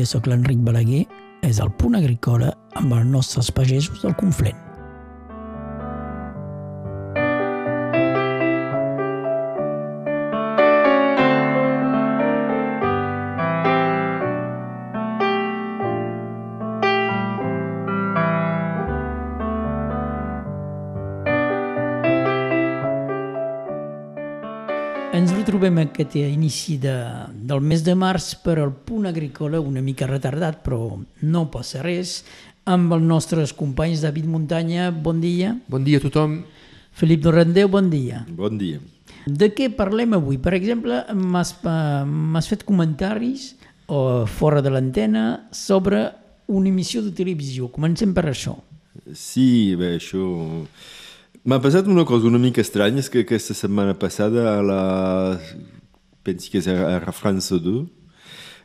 Dia, sóc l'Enric Balaguer. És el punt agrícola amb els nostres pagesos del Conflent. Aquest inici de, del mes de març per al punt agrícola, una mica retardat, però no passa res, amb els nostres companys David Muntanya, bon dia. Bon dia a tothom. Felip Dorrandeu, bon dia. Bon dia. De què parlem avui? Per exemple, m'has eh, m'has fet comentaris o fora de l'antena sobre una emissió de televisió. Comencem per això. Sí, bé, això... M'ha passat una cosa una mica estranya, és que aquesta setmana passada a la... penso que és a a France 2,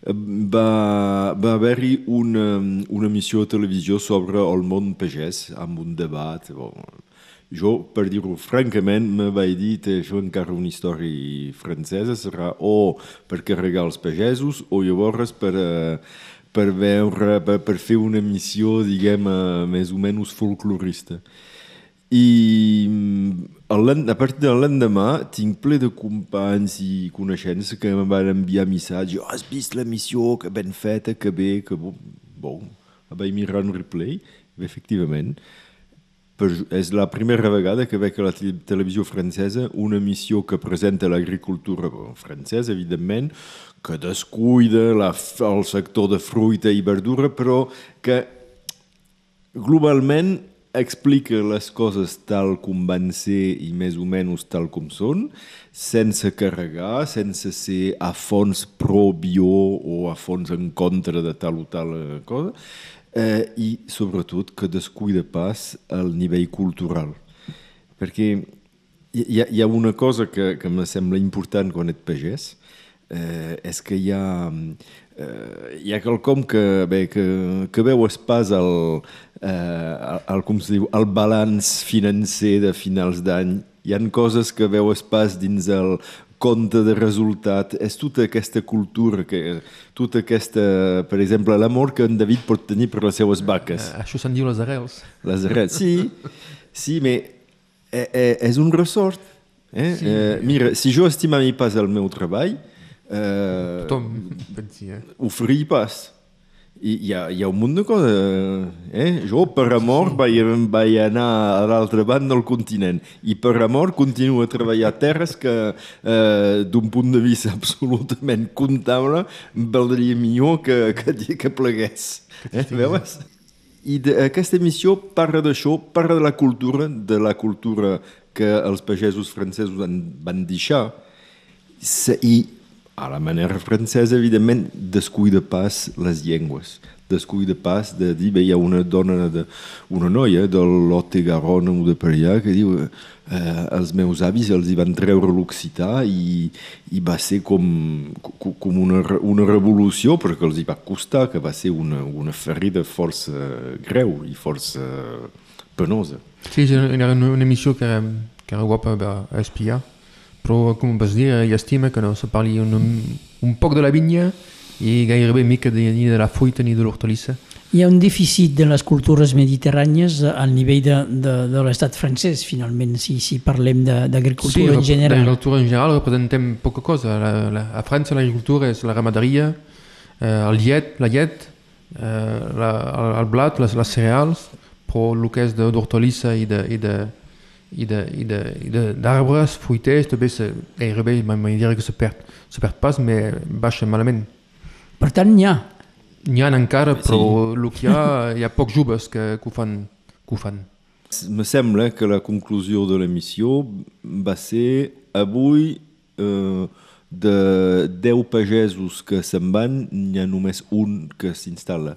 va, va haver-hi una, una emissió de televisió sobre el món pagès, amb un debat. Bon, jo, per dir-ho francament, me vaig dir que això encara una història francesa serà o per carregar els pagesos o llavors per, eh, per veure, per, per fer una emissió, diguem, eh, més o menys folclorista. I a partir de l'endemà tinc ple de companys i coneixents que em van enviar missatges oh, has vist l'emissió, que ben feta, que bé, que bon. bon. Vaig mirar en replay, efectivament. Per, és la primera vegada que veig a la televisió francesa una emissió que presenta l'agricultura francesa, evidentment, que descuida la, el sector de fruita i verdura, però que globalment explica les coses tal com van ser i més o menys tal com són, sense carregar, sense ser a fons pro-bio o a fons en contra de tal o tal cosa, eh, i sobretot que descuida pas el nivell cultural. Perquè hi ha, hi ha una cosa que, que me sembla important quan et pagès, eh, és que hi ha, eh, hi ha quelcom que, bé, que, que veu es pas el, eh, el, com se diu, el balanç financer de finals d'any. Hi han coses que veu es pas dins el compte de resultat. És tota aquesta cultura, que, tota aquesta, per exemple, l'amor que en David pot tenir per les seues vaques. Eh, això se'n diu les arrels. Les arrels, sí, sí, però eh, eh, és un ressort. Eh? Sí. Eh, mira, si jo estimava pas el meu treball, eh, Tothom pensi, eh? ho faria pas. I hi ha, hi ha un munt de coses. Eh? Jo, per amor, sí. vaig, vaig anar a l'altra banda del continent i per amor continuo a treballar a terres que, eh, d'un punt de vista absolutament comptable, valdria millor que, que, que plegués. Eh? Veus? I de, aquesta emissió parla d'això, parla de la cultura, de la cultura que els pagesos francesos en van deixar, i a la manera francesa, evidentment, descuida pas les llengües. Descuida pas de dir, bé, hi ha una dona, de, una noia de l'Ote Garonne o de per allà que diu eh, els meus avis els hi van treure l'occità i, i va ser com, com una, una revolució perquè els hi va costar, que va ser una, una ferida força greu i força penosa. Sí, era una, una emissió que que era guapa a espiar però com vas dir, hi estima que no se parli un, un poc de la vinya i gairebé mica de, ni de la fruita ni de l'hortalissa. Hi ha un dèficit de les cultures mediterrànies al nivell de, de, de l'estat francès, finalment, si, si parlem d'agricultura sí, en general. Sí, l'agricultura en general representem poca cosa. La, la, a França l'agricultura és la ramaderia, eh, el llet, la llet, eh, la, el, el blat, les, les cereals, però el que és d'hortalissa i de, i de, i d'arbres, fruiters, també se, gairebé, m'he dir que se perd, se perd pas, mais baixa malament. Per tant, n'hi ha. N'hi ha encara, però sí. el que hi ha, hi ha pocs joves que, que, ho fan, que ho fan. Me sembla que la conclusió de l'emissió va ser avui eh, de 10 pagesos que se'n van, n'hi ha només un que s'instal·la.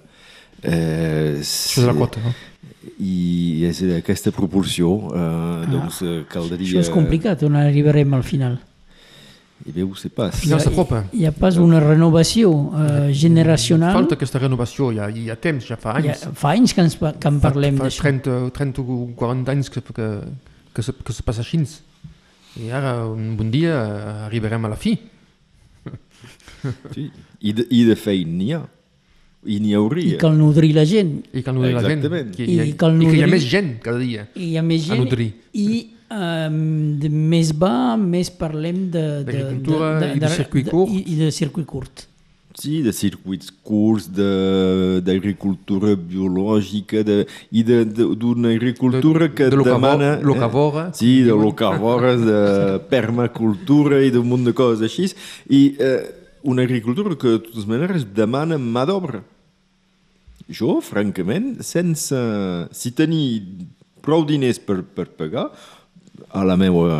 Eh, Això és la quota, no? I és aquesta proporció eh, ah, doncs caldria... Això és complicat, on arribarem al final? I bé, ho sé pas. Al final s'apropa. Hi ha pas una renovació eh, generacional. Falta aquesta renovació, hi ha, hi ha temps, ja fa anys. Ja, fa anys que, ens, que en parlem d'això. Fa 30, 30 o 40 anys que, que, que, se, que se passa així. I ara, un bon dia, arribarem a la fi. Sí. I de, i de feina n'hi ha. I n'hi i hauria. cal nodrir la gent. I cal nodrir la gent. Exactament. I i, cal I que hi ha nodrir- més gent cada dia. I hi ha més A gent. nodrir. I um, de més va, més parlem de... de- D'agricultura i de circuit curt. I, I de circuit curt. Sí, de circuits curts, de- d'agricultura biològica de, i de- de- d'una agricultura De- que de demana... locavora, sí, de locavores, de permacultura i d'un munt de coses així. I eh, una agricultura que, de totes maneres, demana mà d'obra. Jo, francament, sense... Si tenir prou diners per, per pagar, a la meua,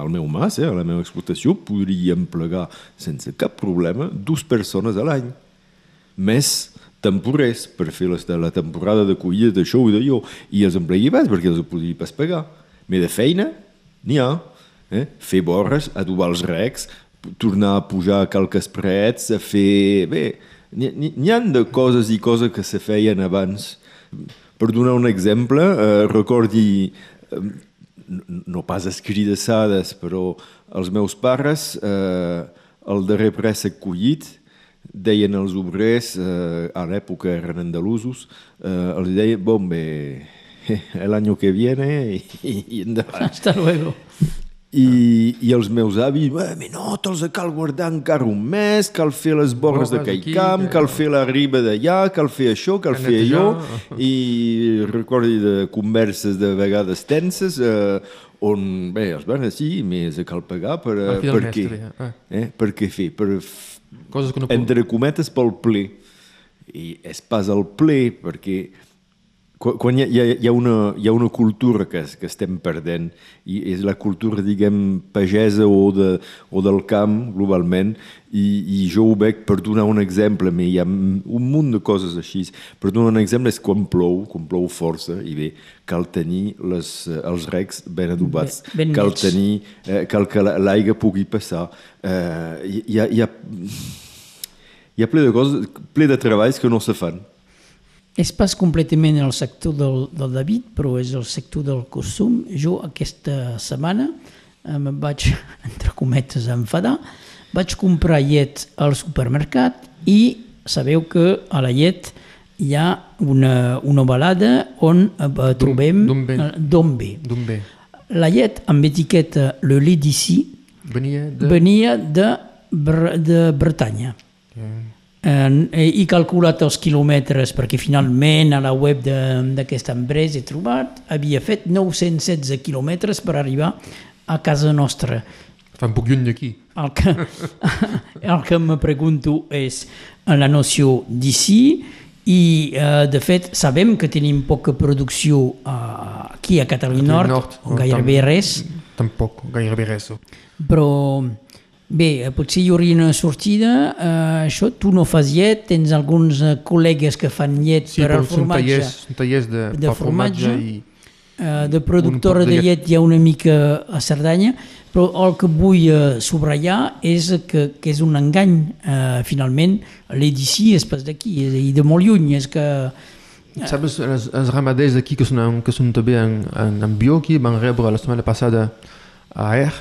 al meu mas, eh, a la meva explotació, podríem plegar sense cap problema dues persones a l'any. Més temporers per fer les, de la temporada de collida d'això i d'allò. I els empleia pas perquè els podria pas pagar. Més de feina, n'hi ha. Eh? Fer borres, adobar els recs, tornar a pujar calques prets, a fer... Bé, n'hi han de coses i coses que se feien abans. Per donar un exemple, eh, recordi, eh, no- pas escridassades, però els meus pares, eh, el darrer préssec collit, deien els obrers, eh, a l'època eren andalusos, eh, els deien, bon, bé, el año que viene i, i endavant. Hasta luego. I, i els meus avis, "Bé, mi no, te'ls cal guardar encara un mes, cal fer les borres de Borres aquell d'aquí, camp, cal fer la riba d'allà, cal fer això, cal fer allò, i recordi de converses de vegades tenses, eh, on, bé, els van així, més cal pagar per, eh, per què? Ah. Eh? Per què fer? Per Coses que no puc... entre cometes pel ple i és pas el ple perquè quan hi ha, hi ha, hi ha, una, hi ha una cultura que, que estem perdent i és la cultura, diguem, pagesa o, de, o del camp globalment i, i jo ho veig per donar un exemple hi ha un munt de coses així per donar un exemple és quan plou quan plou força i bé, cal tenir les, eh, els recs ben adobats Ben- ben cal tenir, eh, cal que la- l'aigua pugui passar eh, hi, hi ha, hi ha hi ha ple de coses, ple de treballs que no se fan. És pas completament el sector del, del David, però és el sector del costum. Jo aquesta setmana em vaig, entre cometes, enfadar. Vaig comprar llet al supermercat i sabeu que a la llet hi ha una, una balada on eh, trobem eh. D'on ve? La llet amb etiqueta Le lait d'ici Venia de... venia de, Bre- de Bretanya. Eh, he calculat els quilòmetres perquè finalment a la web de- d'aquesta empresa he trobat, havia fet 916 quilòmetres per arribar a casa nostra. Fa un poc lluny d'aquí. El que, el que me pregunto és la noció d'ici i eh, de fet sabem que tenim poca producció eh, aquí a Catalunya Nord, Nord, gairebé res, Tampoc, gairebé res. però bé, eh, potser hi hauria una sortida. Eh, això, tu no fas llet, tens alguns eh, col·legues que fan llet Sí, per però al formatge. tallers, són tallers de, de formatge, formatge. i... Eh, de productora de llet. hi ha una mica a Cerdanya, però el que vull eh, subratllar és que, que és un engany, eh, finalment, l'edici és pas d'aquí, és i de molt lluny, és que... Saps, els, els ramaders d'aquí que són, que són també en, en, en bio aquí van rebre la setmana passada a Aer,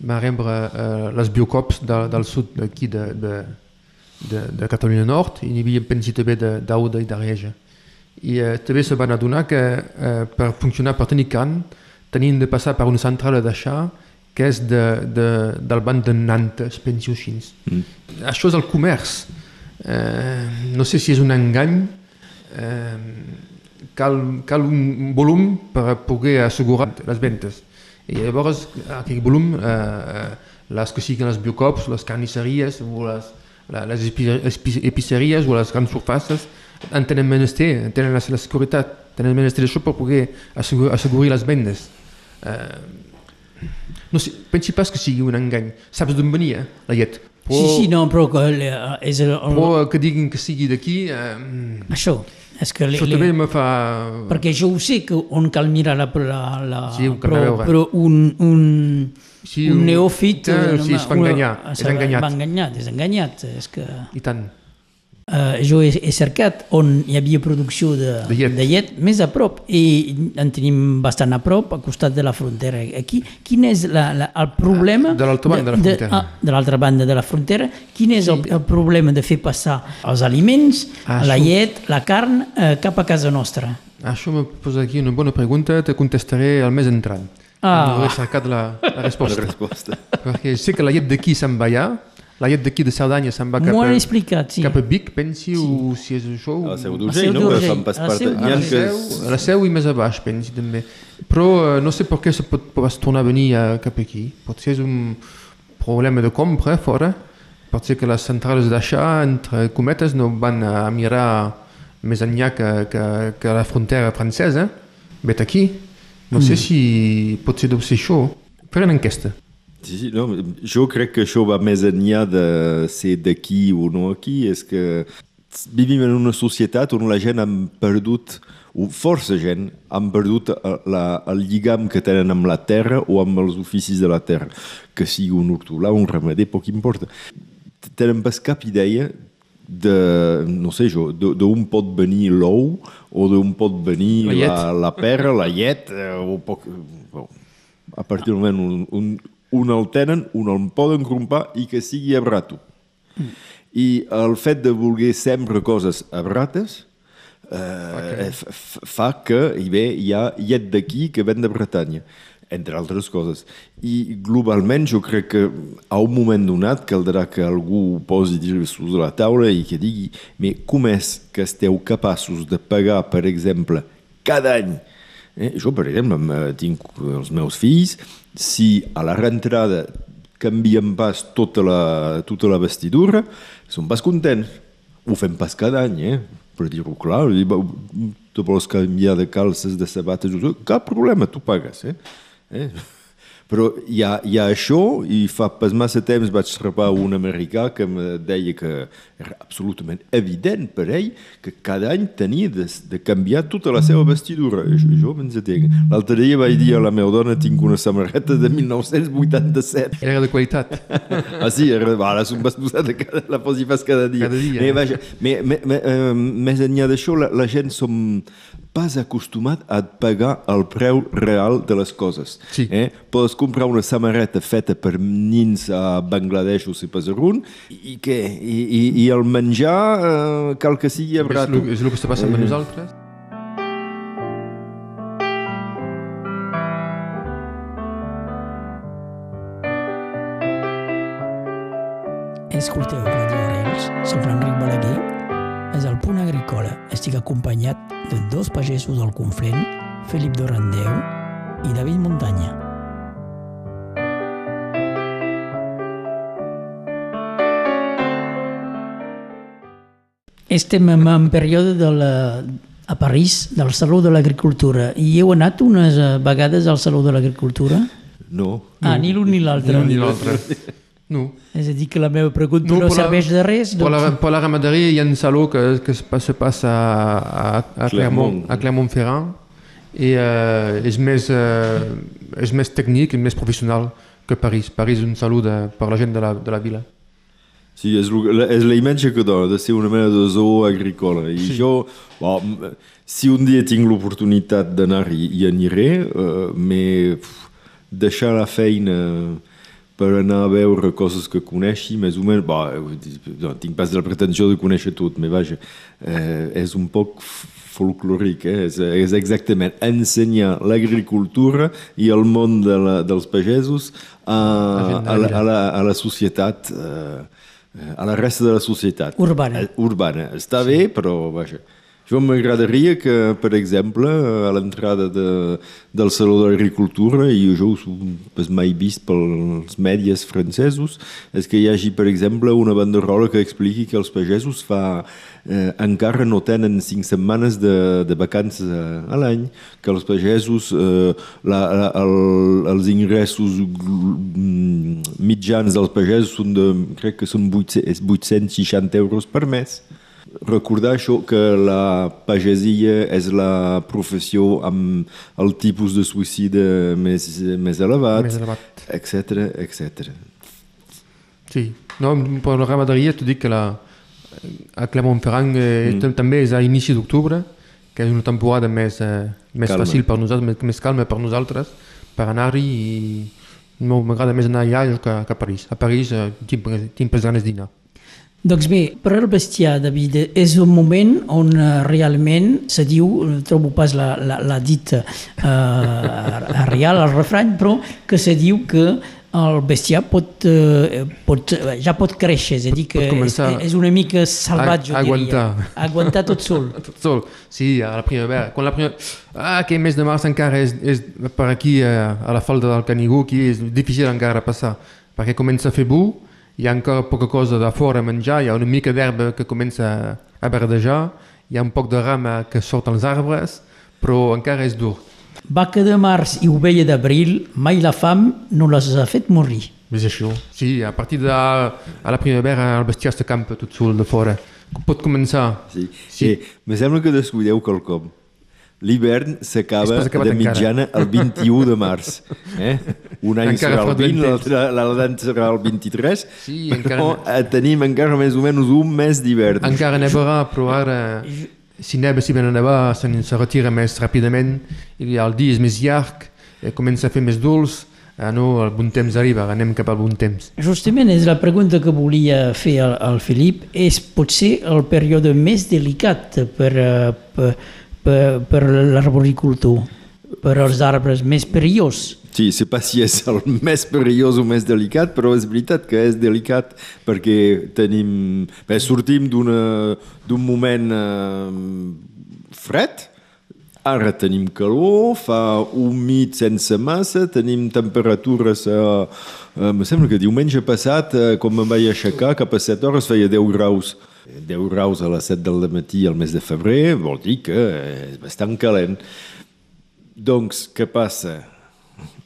van rebre eh, les biocops de, del sud d'aquí de, de, de, de Catalunya Nord i n'hi havia pensi també de- d'Auda i d'Arieja. I eh, també se van adonar que eh, per funcionar, per tenir carn, tenien de passar per una centrala d'aixà que és de, de, del banc de Nantes, pensi així. Mm. Això és el comerç. Eh, no sé si és un engany, eh, cal, cal un volum per poder assegurar les ventes. I llavors, aquest volum, eh, les que siguin les biocops, les carnisseries o les, les epi- epi- epiceries o les grans surfaces en tenen menester, tenen la, la seguretat, tenen menester d'això per poder assegurar, assegurar les vendes. Eh, no sé, pensi pas que sigui un engany. Saps d'on venia la llet? Sí, sí, no, però que eh, és el, el, Però que diguin que sigui d'aquí, eh, això, és que... li- li- me fa... perquè jo ho sé que on cal mirar la... la, la Sí, però, veure. però un, un, Sí, un neòfit... Ah, eh, sí, es fa una- enganyar, és va- enganyat. Va enganyat, és enganyat, és que... I tant. Eh, jo he, he cercat on hi havia producció de, De llet. de llet més a prop i en tenim bastant a prop, a costat de la frontera. Aquí, quin és la, la, el problema... De l'altra banda de la frontera. ah, de l'altra banda de la frontera. Quin és el, el problema de fer passar els aliments, Ah, la llet, la carn, eh, cap a casa nostra? Això me posa aquí una bona pregunta, te contestaré al mes entrant. Ah. No he cercat la, la La resposta. resposta. Perquè sé que la llet d'aquí se'n va allà, la llet d'aquí de Cerdanya se'n va cap a, explicat, sí. cap a Vic, pensi, o si és això... A la Seu d'Urgell, no? Però fan pas part... A la, seu, a la seu i més a baix, pensi també. Però eh, no sé per què se pot, pots tornar a venir a, cap aquí. Potser és un problema de compra fora. Pot ser que les centrals d'aixà, entre cometes, no van a mirar més enllà que, que, que la frontera francesa. Vet aquí. No sé si pot ser deu ser això. Fer una enquesta. Sí, sí, no, jo crec que això va més enllà de ser d'aquí o no aquí, és que vivim en una societat on la gent han perdut, o força gent, han perdut la, el lligam que tenen amb la terra o amb els oficis de la terra, que sigui un hortolà un ramader, poc importa. Tenen pas cap idea de, no sé jo, d'on pot venir l'ou o d'on pot venir La la, la perra, la llet, eh, o poc... Bon, a partir del moment un, un, un el tenen, un el poden crompar i que sigui a brato. I el fet de voler sempre coses a brates eh, f- fa que hi, ve, hi ha llet d'aquí que ven de Bretanya, entre altres coses. I globalment jo crec que a un moment donat caldrà que algú posi sobre la taula i que digui mais com és que esteu capaços de pagar, per exemple, cada any Eh, jo, per exemple, em, eh, tinc els meus fills, si a la reentrada canvien pas tota la, tota la vestidura, són pas contents. Ho fem pas cada any, eh? Per dir-ho clar, tu vols canviar de calces, de sabates, cap problema, tu pagues, eh? eh? Però hi ha, hi ha això i fa pas massa temps vaig trepar un americà que me deia que era absolutament evident per ell que cada any tenia de, de canviar tota la seva vestidura. I Jo, jo me'n entenc. L'altre dia vaig dir a la meva dona tinc una samarreta de 1987. Era de qualitat. Ah sí, era, ara s'ho vas posar de cada, la posi pas cada dia. Cada dia. Me, vaja, me, me, me, eh, més enllà d'això, la, la gent som pas acostumat a pagar el preu real de les coses. Sí. Eh? Pots comprar una samarreta feta per nins a Bangladesh o si pas on, i, què? I, i, i el menjar eh, cal que sigui a és, el, és el que està passant amb nosaltres. Escolteu Radio Arenys, soc l'Enric Balaguer, és el punt agrícola. Estic acompanyat de dos pagesos del Conflent, Felip Dorandeu i David Muntanya. Estem en, en període de la, a París del Saló de l'Agricultura i heu anat unes eh, vegades al Saló de l'Agricultura? No. Ah, ni l'un ni l'altre. Ni l'altre. No. És a dir, que la meva pregunta no, la- serveix de res? Per la, Doncs... per la ramaderia hi ha un saló que, que es, pa- se passa a, a, a, Clermont, Clermont. a Clermont-Ferrand i eh, és, més, eh, és més tècnic i més professional que París. París és un saló de, per la gent de la, de la vila. Sí, és, la- és la imatge que dona, de ser una mena de zoo agrícola. I Sí. jo, bon, si un dia tinc l'oportunitat d'anar-hi, hi aniré, uh, mais pf, deixar la feina per anar a veure coses que coneixi, més o menys, bon, no, tinc pas la pretensió de conèixer tot, però vaja, eh, és un poc folclòric, eh? és, és exactament ensenyar l'agricultura i el món de la, dels pagesos a, a, la, a, la, a la societat eh, a la resta de la societat. Urbana. Eh, Urbana. Està bé, però vaja. Jo m'agradaria que, per exemple, a l'entrada de, del Saló de l'Agricultura, i jo ho he mai vist pels mèdies francesos, és que hi hagi, per exemple, una banderola que expliqui que els pagesos fa, eh, encara no tenen cinc setmanes de, de vacances a, a l'any, que els pagesos, eh, la, la, el, els ingressos mitjans dels pagesos són de, crec que són 800 860 euros per mes. Recordar això que la pagesia és la professió amb el tipus de suïcidi més, més elevat, Més elevat. etc etc. Sí. No, per la ramaderia t'ho dic que la, a Clermont-Ferrand eh, mm. també és a inici d'octubre, que és una temporada més, eh, més Calma. fàcil per nosaltres, més, més calma per nosaltres, per anar-hi i no, m'agrada més anar allà que, que a París. A París eh, tinc, tinc ganes d'anar. Doncs bé, per al bestiar, David, és un moment on uh, realment se diu, no trobo pas la, la, la dita uh, real, el refrany, però que se diu que el bestiar pot, uh, pot, ja pot créixer, és a dir, que és, és una mica salvatge, a- jo aguantar. diria. Aguantar tot sol. Tot sol. Sí, a la primavera. Quan la primavera... Ah, que mes de març encara és, és per aquí, eh, a la falda del Canigó, aquí és difícil encara passar, perquè comença a fer bu, hi ha encara poca cosa de fora a menjar, hi ha una mica d'herba que comença a verdejar, hi ha un poc de rama que sort als arbres, però encara és dur. Vaca de març i ovella d'abril, mai la fam no les ha fet morir. És això. Sí, a partir de a la primavera el bestiar s'acampa tot sol de fora. Pot començar. Sí. sí. Eh, me sembla que descuideu quelcom. L'hivern s'acaba de encara. mitjana el 21 de març. Eh? Un any Encara serà el fa ben 20, temps. l'altre serà el 23, Sí, però encara- eh, tenim encara més o menys un mes d'hivern. Encara nevarà, però ara, si neva, si ven a nevar, se, se retira més ràpidament, i el dia és més llarg, eh, comença a fer més dolç, ah, no, el bon temps arriba, anem cap al bon temps. Justament és la pregunta que volia fer al, al Filip, és potser el període més delicat per, eh, per, per, per l'arboricultor, per als arbres més perillós. Sí, sé pas si és el més perillós o més delicat, però és veritat que és delicat perquè tenim... Bé, sortim d'un moment eh, fred, ara tenim calor, fa humit sense massa, tenim temperatures... Eh, eh, me sembla que diumenge passat, eh, quan me'n vaig aixecar, cap a 7 hores feia 10 graus. 10 graus a les 7 del matí al mes de febrer vol dir que és bastant calent. Doncs, què passa?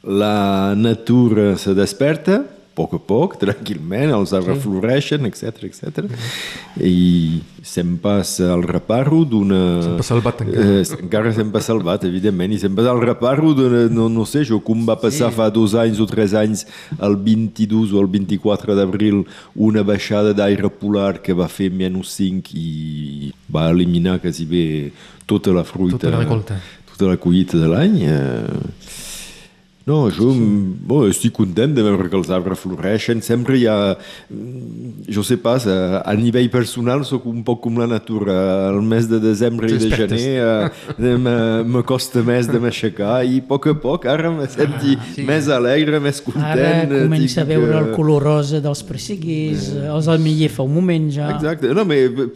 La natura se desperta, poc a poc, tranquil·lament, els arbres floreixen, etc etc. I passa al reparo d'una... Passa salvat encara. Eh, encara passa salvat, evidentment, i passa al reparo d'una... No, no sé, jo com va passar sí. fa dos anys o tres anys, el 22 o el 24 d'abril, una baixada d'aire polar que va fer menys 5 i va eliminar quasi bé tota la fruita Tota la recolta. tota la collita de l'any. Eh... No, jo bo, estic content de veure que els arbres floreixen. Sempre hi ha... mm, Jo sé pas, a, a nivell personal sóc un poc com la natura. El mes de desembre i de gener eh, me- me costa més de m'aixecar i a poc a poc ara me senti Ah, sí. més alegre, més content. Ara eh, comença a veure que- el color rosa dels perseguers, els ametller fa un moment ja. Exacte. No, però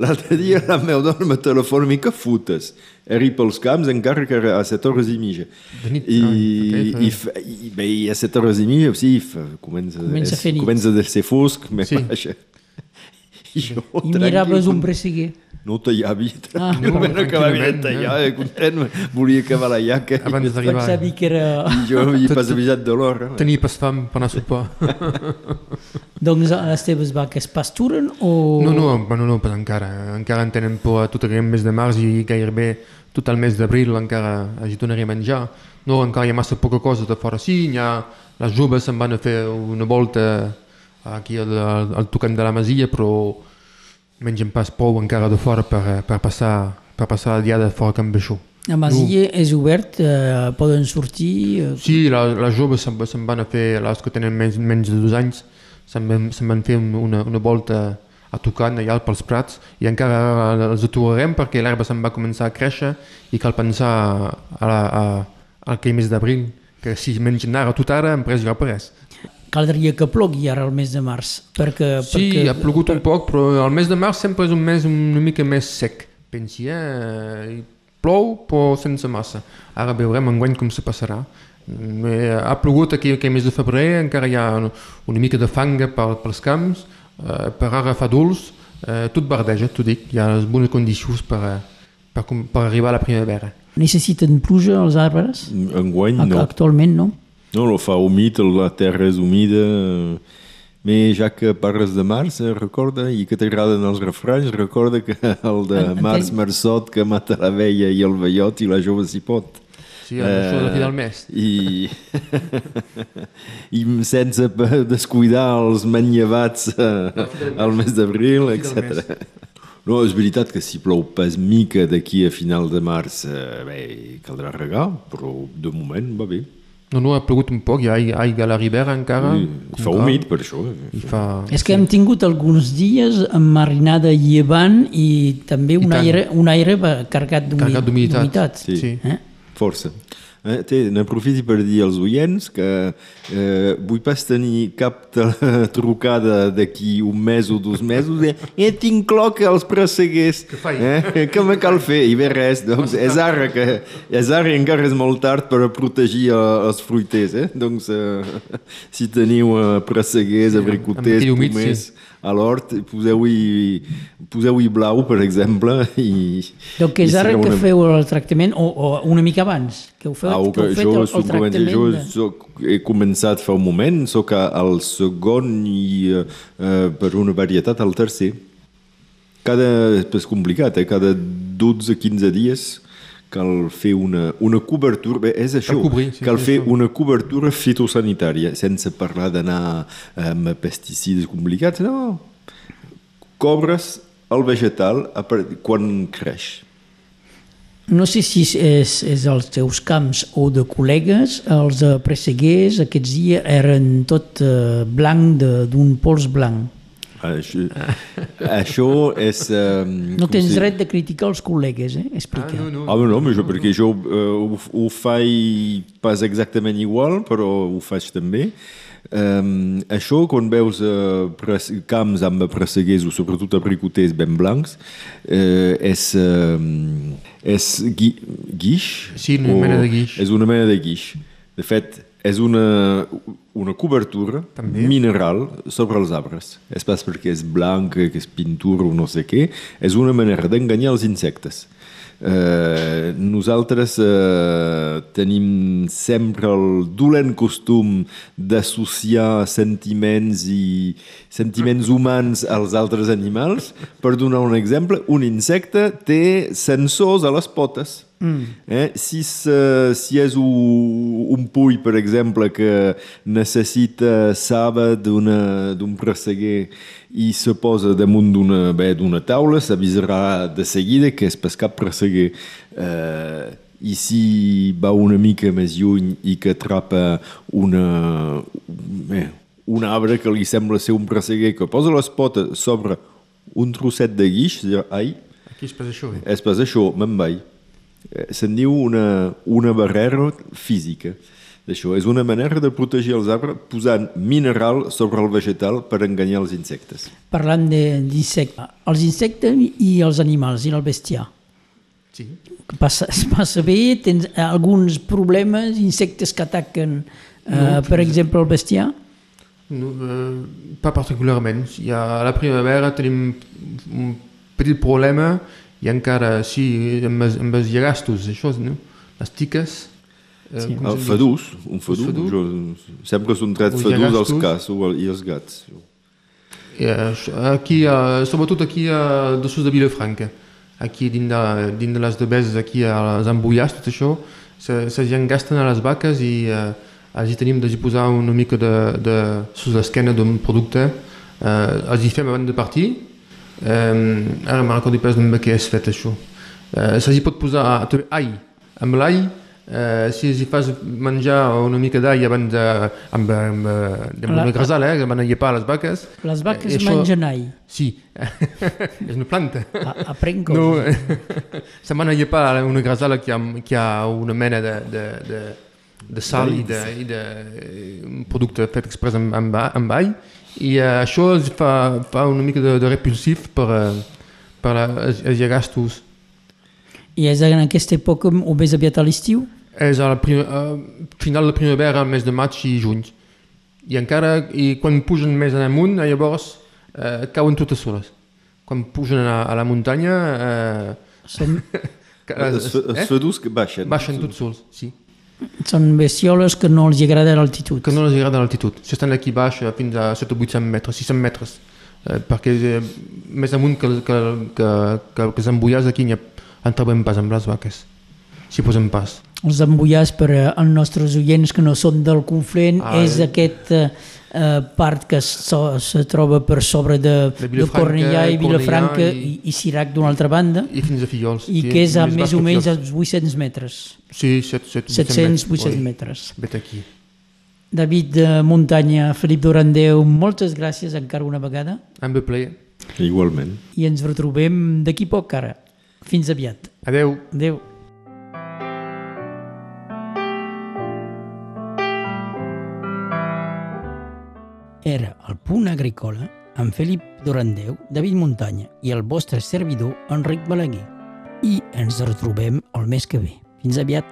l'altre dia la meva dona me telefona i que fotes? Eri pels camps encara que a 7 hores i mitja. De nit? I, Ah, ok, i, fa- i, bé, i a 7 hores i mitja, sí, fa, comença, Comença nit. comença a ser fosc, me Sí. baixa. I, jo, I miraves un perseguer. No tallava, Ah. tranquil·lament ah, acabava de Tranquil·lament, tallar, eh, content, volia acabar la llaca. Abans d'arribar. Sabia que era... I jo hi pas avisat de l'hora. Tenia pas fam per anar a sopar. Doncs les teves vaques pasturen o... No, no, bueno, no, pas encara. Encara en tenen por a tot el mes de març i gairebé tot el mes d'abril encara hagi tornaré a menjar. No, encara hi ha massa poca cosa de fora. Sí, ha, les joves se'n van a fer una volta aquí al, al, al tocant de la masia, però mengen pas prou encara de fora per, per, passar, per passar el dia de fora amb això. La masia és obert, eh, poden sortir... Eh, Sí, la, les joves se'n se van a fer, les que tenen menys, menys de dos anys, se'n van, se van fer un- una, una volta a tocant allà pels prats i encara els aturarem perquè l'herba se'n va començar a créixer i cal pensar a la, a, al que mes d'abril, que si mengen ara tot ara, en pres ja res. caldria que plogui ara el mes de març, perquè... Sí, perquè, ha plogut un poc, però el mes de març sempre és un mes una mica més sec. Pensi, eh? Plou, però sense massa. Ara veurem enguany com se passarà. Ha plogut aquí aquell mes de febrer, encara hi ha una, mica de fanga per, pels camps, eh, per ara fa dolç, eh, tot verdeja, t'ho dic, hi ha les bones condicions per, eh, per, per arribar a la primavera. Necessiten pluja els arbres? Enguany no. Actualment no? No, no fa humit, la terra és humida. Però ja que parles de març, eh, recorda, i que t'agraden els refranys, recorda que el de març marçot que mata la vella i el vellot i la jove s'hi pot. Sí, això de la fi del mes. I, I sense descuidar els manllevats eh, al mes d'abril, etc. No, és veritat que si plou pas mica d'aquí a final de març, eh, bé, caldrà regar, però de moment va bé. No, no, ha plogut un poc, hi ha aigua a la ribera encara. I, fa encara. humit, per això. I fa... És que hem tingut alguns dies amb marinada llevant i també un tant. aire, un aire carregat d'humi- Carregat d'humitat. d'humitat. Sí. Sí. Eh? Força. Eh, té, n'aprofiti per dir als oients que eh, vull pas tenir cap trucada d'aquí un mes o dos mesos de eh, tinc clor que els presseguers. Eh? Què me cal fer? I bé res, doncs és ara que és ara i encara és molt tard per a protegir eh, els fruiters. Eh? Doncs eh, si teniu eh, presseguers, abricoters, pomers sí. A l'hort, poseu-hi poseu blau, per exemple, i... Donc és i ara que una- feu el tractament o, o una mica abans, que heu fet, Ah, que que heu fet jo, el, el tractament. jo soc, he començat fa un moment, sóc al segon i eh, eh, per una varietat al tercer. Cada, és complicat, eh? cada 12-15 dies cal fer una, una cobertura, bé, és això, Cal cobrir, sí, cal sí, fer això. una cobertura fitosanitària, sense parlar d'anar amb pesticides complicats, no, cobres el vegetal quan creix. No sé si és, és als teus camps o de col·legues, els de presseguers aquests dies eren tot eh, blanc de- d'un pols blanc. Això, això és... Eh, No tens si- dret de criticar els col·legues, eh? Explica. Ah, no, no. Ah, no, no, jo, perquè jo eh, ho, ho faig pas exactament igual, però ho faig també. Um, això, quan veus uh, pres, camps amb presseguers o sobretot abricoters ben blancs, uh, és, uh, és gui, guix? Sí, una o- mena de guix. És una mena de guix. De fet, és una, una cobertura També. mineral sobre els arbres. És pas perquè és blanc, que és pintura o no sé què, és una manera d'enganyar els insectes. Eh, nosaltres eh, tenim sempre el dolent costum d'associar sentiments i sentiments humans als altres animals. Per donar un exemple, un insecte té sensors a les potes. Mm. Eh? Si, se, si és un, un pull, per exemple, que necessita saba d'un presseguer i se posa damunt d'una taula, s'avisarà de seguida que és pas cap presseguer. Eh, I si va una mica més lluny i que atrapa una, bé, un arbre que li sembla ser un presseguer, que posa les potes sobre un trosset de guix, dirà, ai, Aquí es passa això. Eh? és pas això, me'n vaig. Eh, Se'n diu una, una barrera física. Això és una manera de protegir els arbres posant mineral sobre el vegetal per enganyar els insectes. Parlant de- d'insectes, els insectes i els animals i el bestiar. Sí. Que Passa, es passa bé? Tens alguns problemes, insectes que ataquen, eh, per exemple, el bestiar? No, eh, pas particularment. Hi ha, a la primavera tenim un petit problema i encara, sí, amb, els- amb els llagastos, això, no? les tiques. Eh, Sí. com El fadús, un fadús, fadús? jo, sempre són tret Els fadús als llagastos. cas o- i els gats. I, eh, això- aquí, eh, sobretot aquí a dessus de Vilafranca, aquí dins de, dins de les debeses, aquí a les embullars, tot això, se, se engasten a les vaques i eh, els hi tenim de posar una mica de, de sus l'esquena d'un producte, eh, els hi fem abans de partir, eh, ara me'n recordo pas amb què és fet això. Eh, se hi pot posar també all, amb l'all, eh, si els fas menjar una mica d'all abans de, amb, amb, amb, amb La- una grasala, eh, que van a llepar les vaques, Les vaques Eh, això- mengen all. Sí, és una planta. A- Aprenc No, coses. se'n van a llepar una grasala que que ha una mena de, de, de, de sal i de, i de un producte fet express amb, amb, amb all i eh, això es fa, fa una mica de, de repulsiv per, eh, per la, els, els llagastos. I és en aquesta època o més aviat a l'estiu? És a la prim, a final de primavera, mes de maig i juny. I encara, i quan pugen més en amunt, eh, llavors eh, cauen totes soles. Quan pugen a, a la muntanya, eh, Són, ca- Els, els eh? fadús que baixen. baixen tots sols, sí. Són bestioles que no els agrada l'altitud. Que no els agrada l'altitud. Si estan aquí baix eh, fins a 7 o 800 metres, 600 metres, eh, perquè eh, més amunt que, que, que, que, que els embullars aquí en trobem pas amb les vaques. Si posem pas. Els embullars per als nostres oients que no són del Conflent, Ah, és eh. aquest eh, eh, part que so, se troba per sobre de, De de Cornellà i Vilafranca i, i- i Cirac d'una altra banda, I fins a Fillols. i que és a més baix o menys als 800 metres, Sí, 700, 700-800 metres. Vet aquí. David de Muntanya, Felip Durandeu, moltes gràcies encara una vegada Amb el plaer. Igualment. i ens retrobem d'aquí poc ara. Fins aviat. Adeu. Adéu. Era el punt agrícola amb Felip Durandeu, David Muntanya i el vostre servidor Enric Balaguer. I ens retrobem el mes que ve. Fins aviat.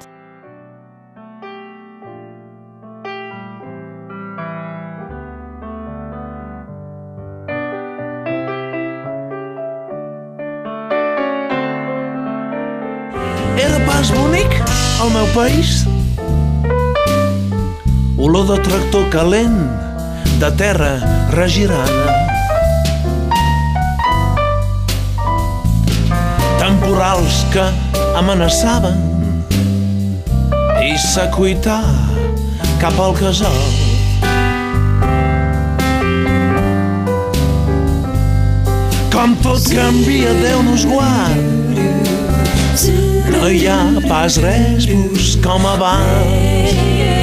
Era pas bonic, el meu país? Olor de tractor calent, de terra regirada. Temporals que amenaçaven i s'acuità cap al casal. Com tot canvia, Déu nos guard. No hi ha pas res com abans.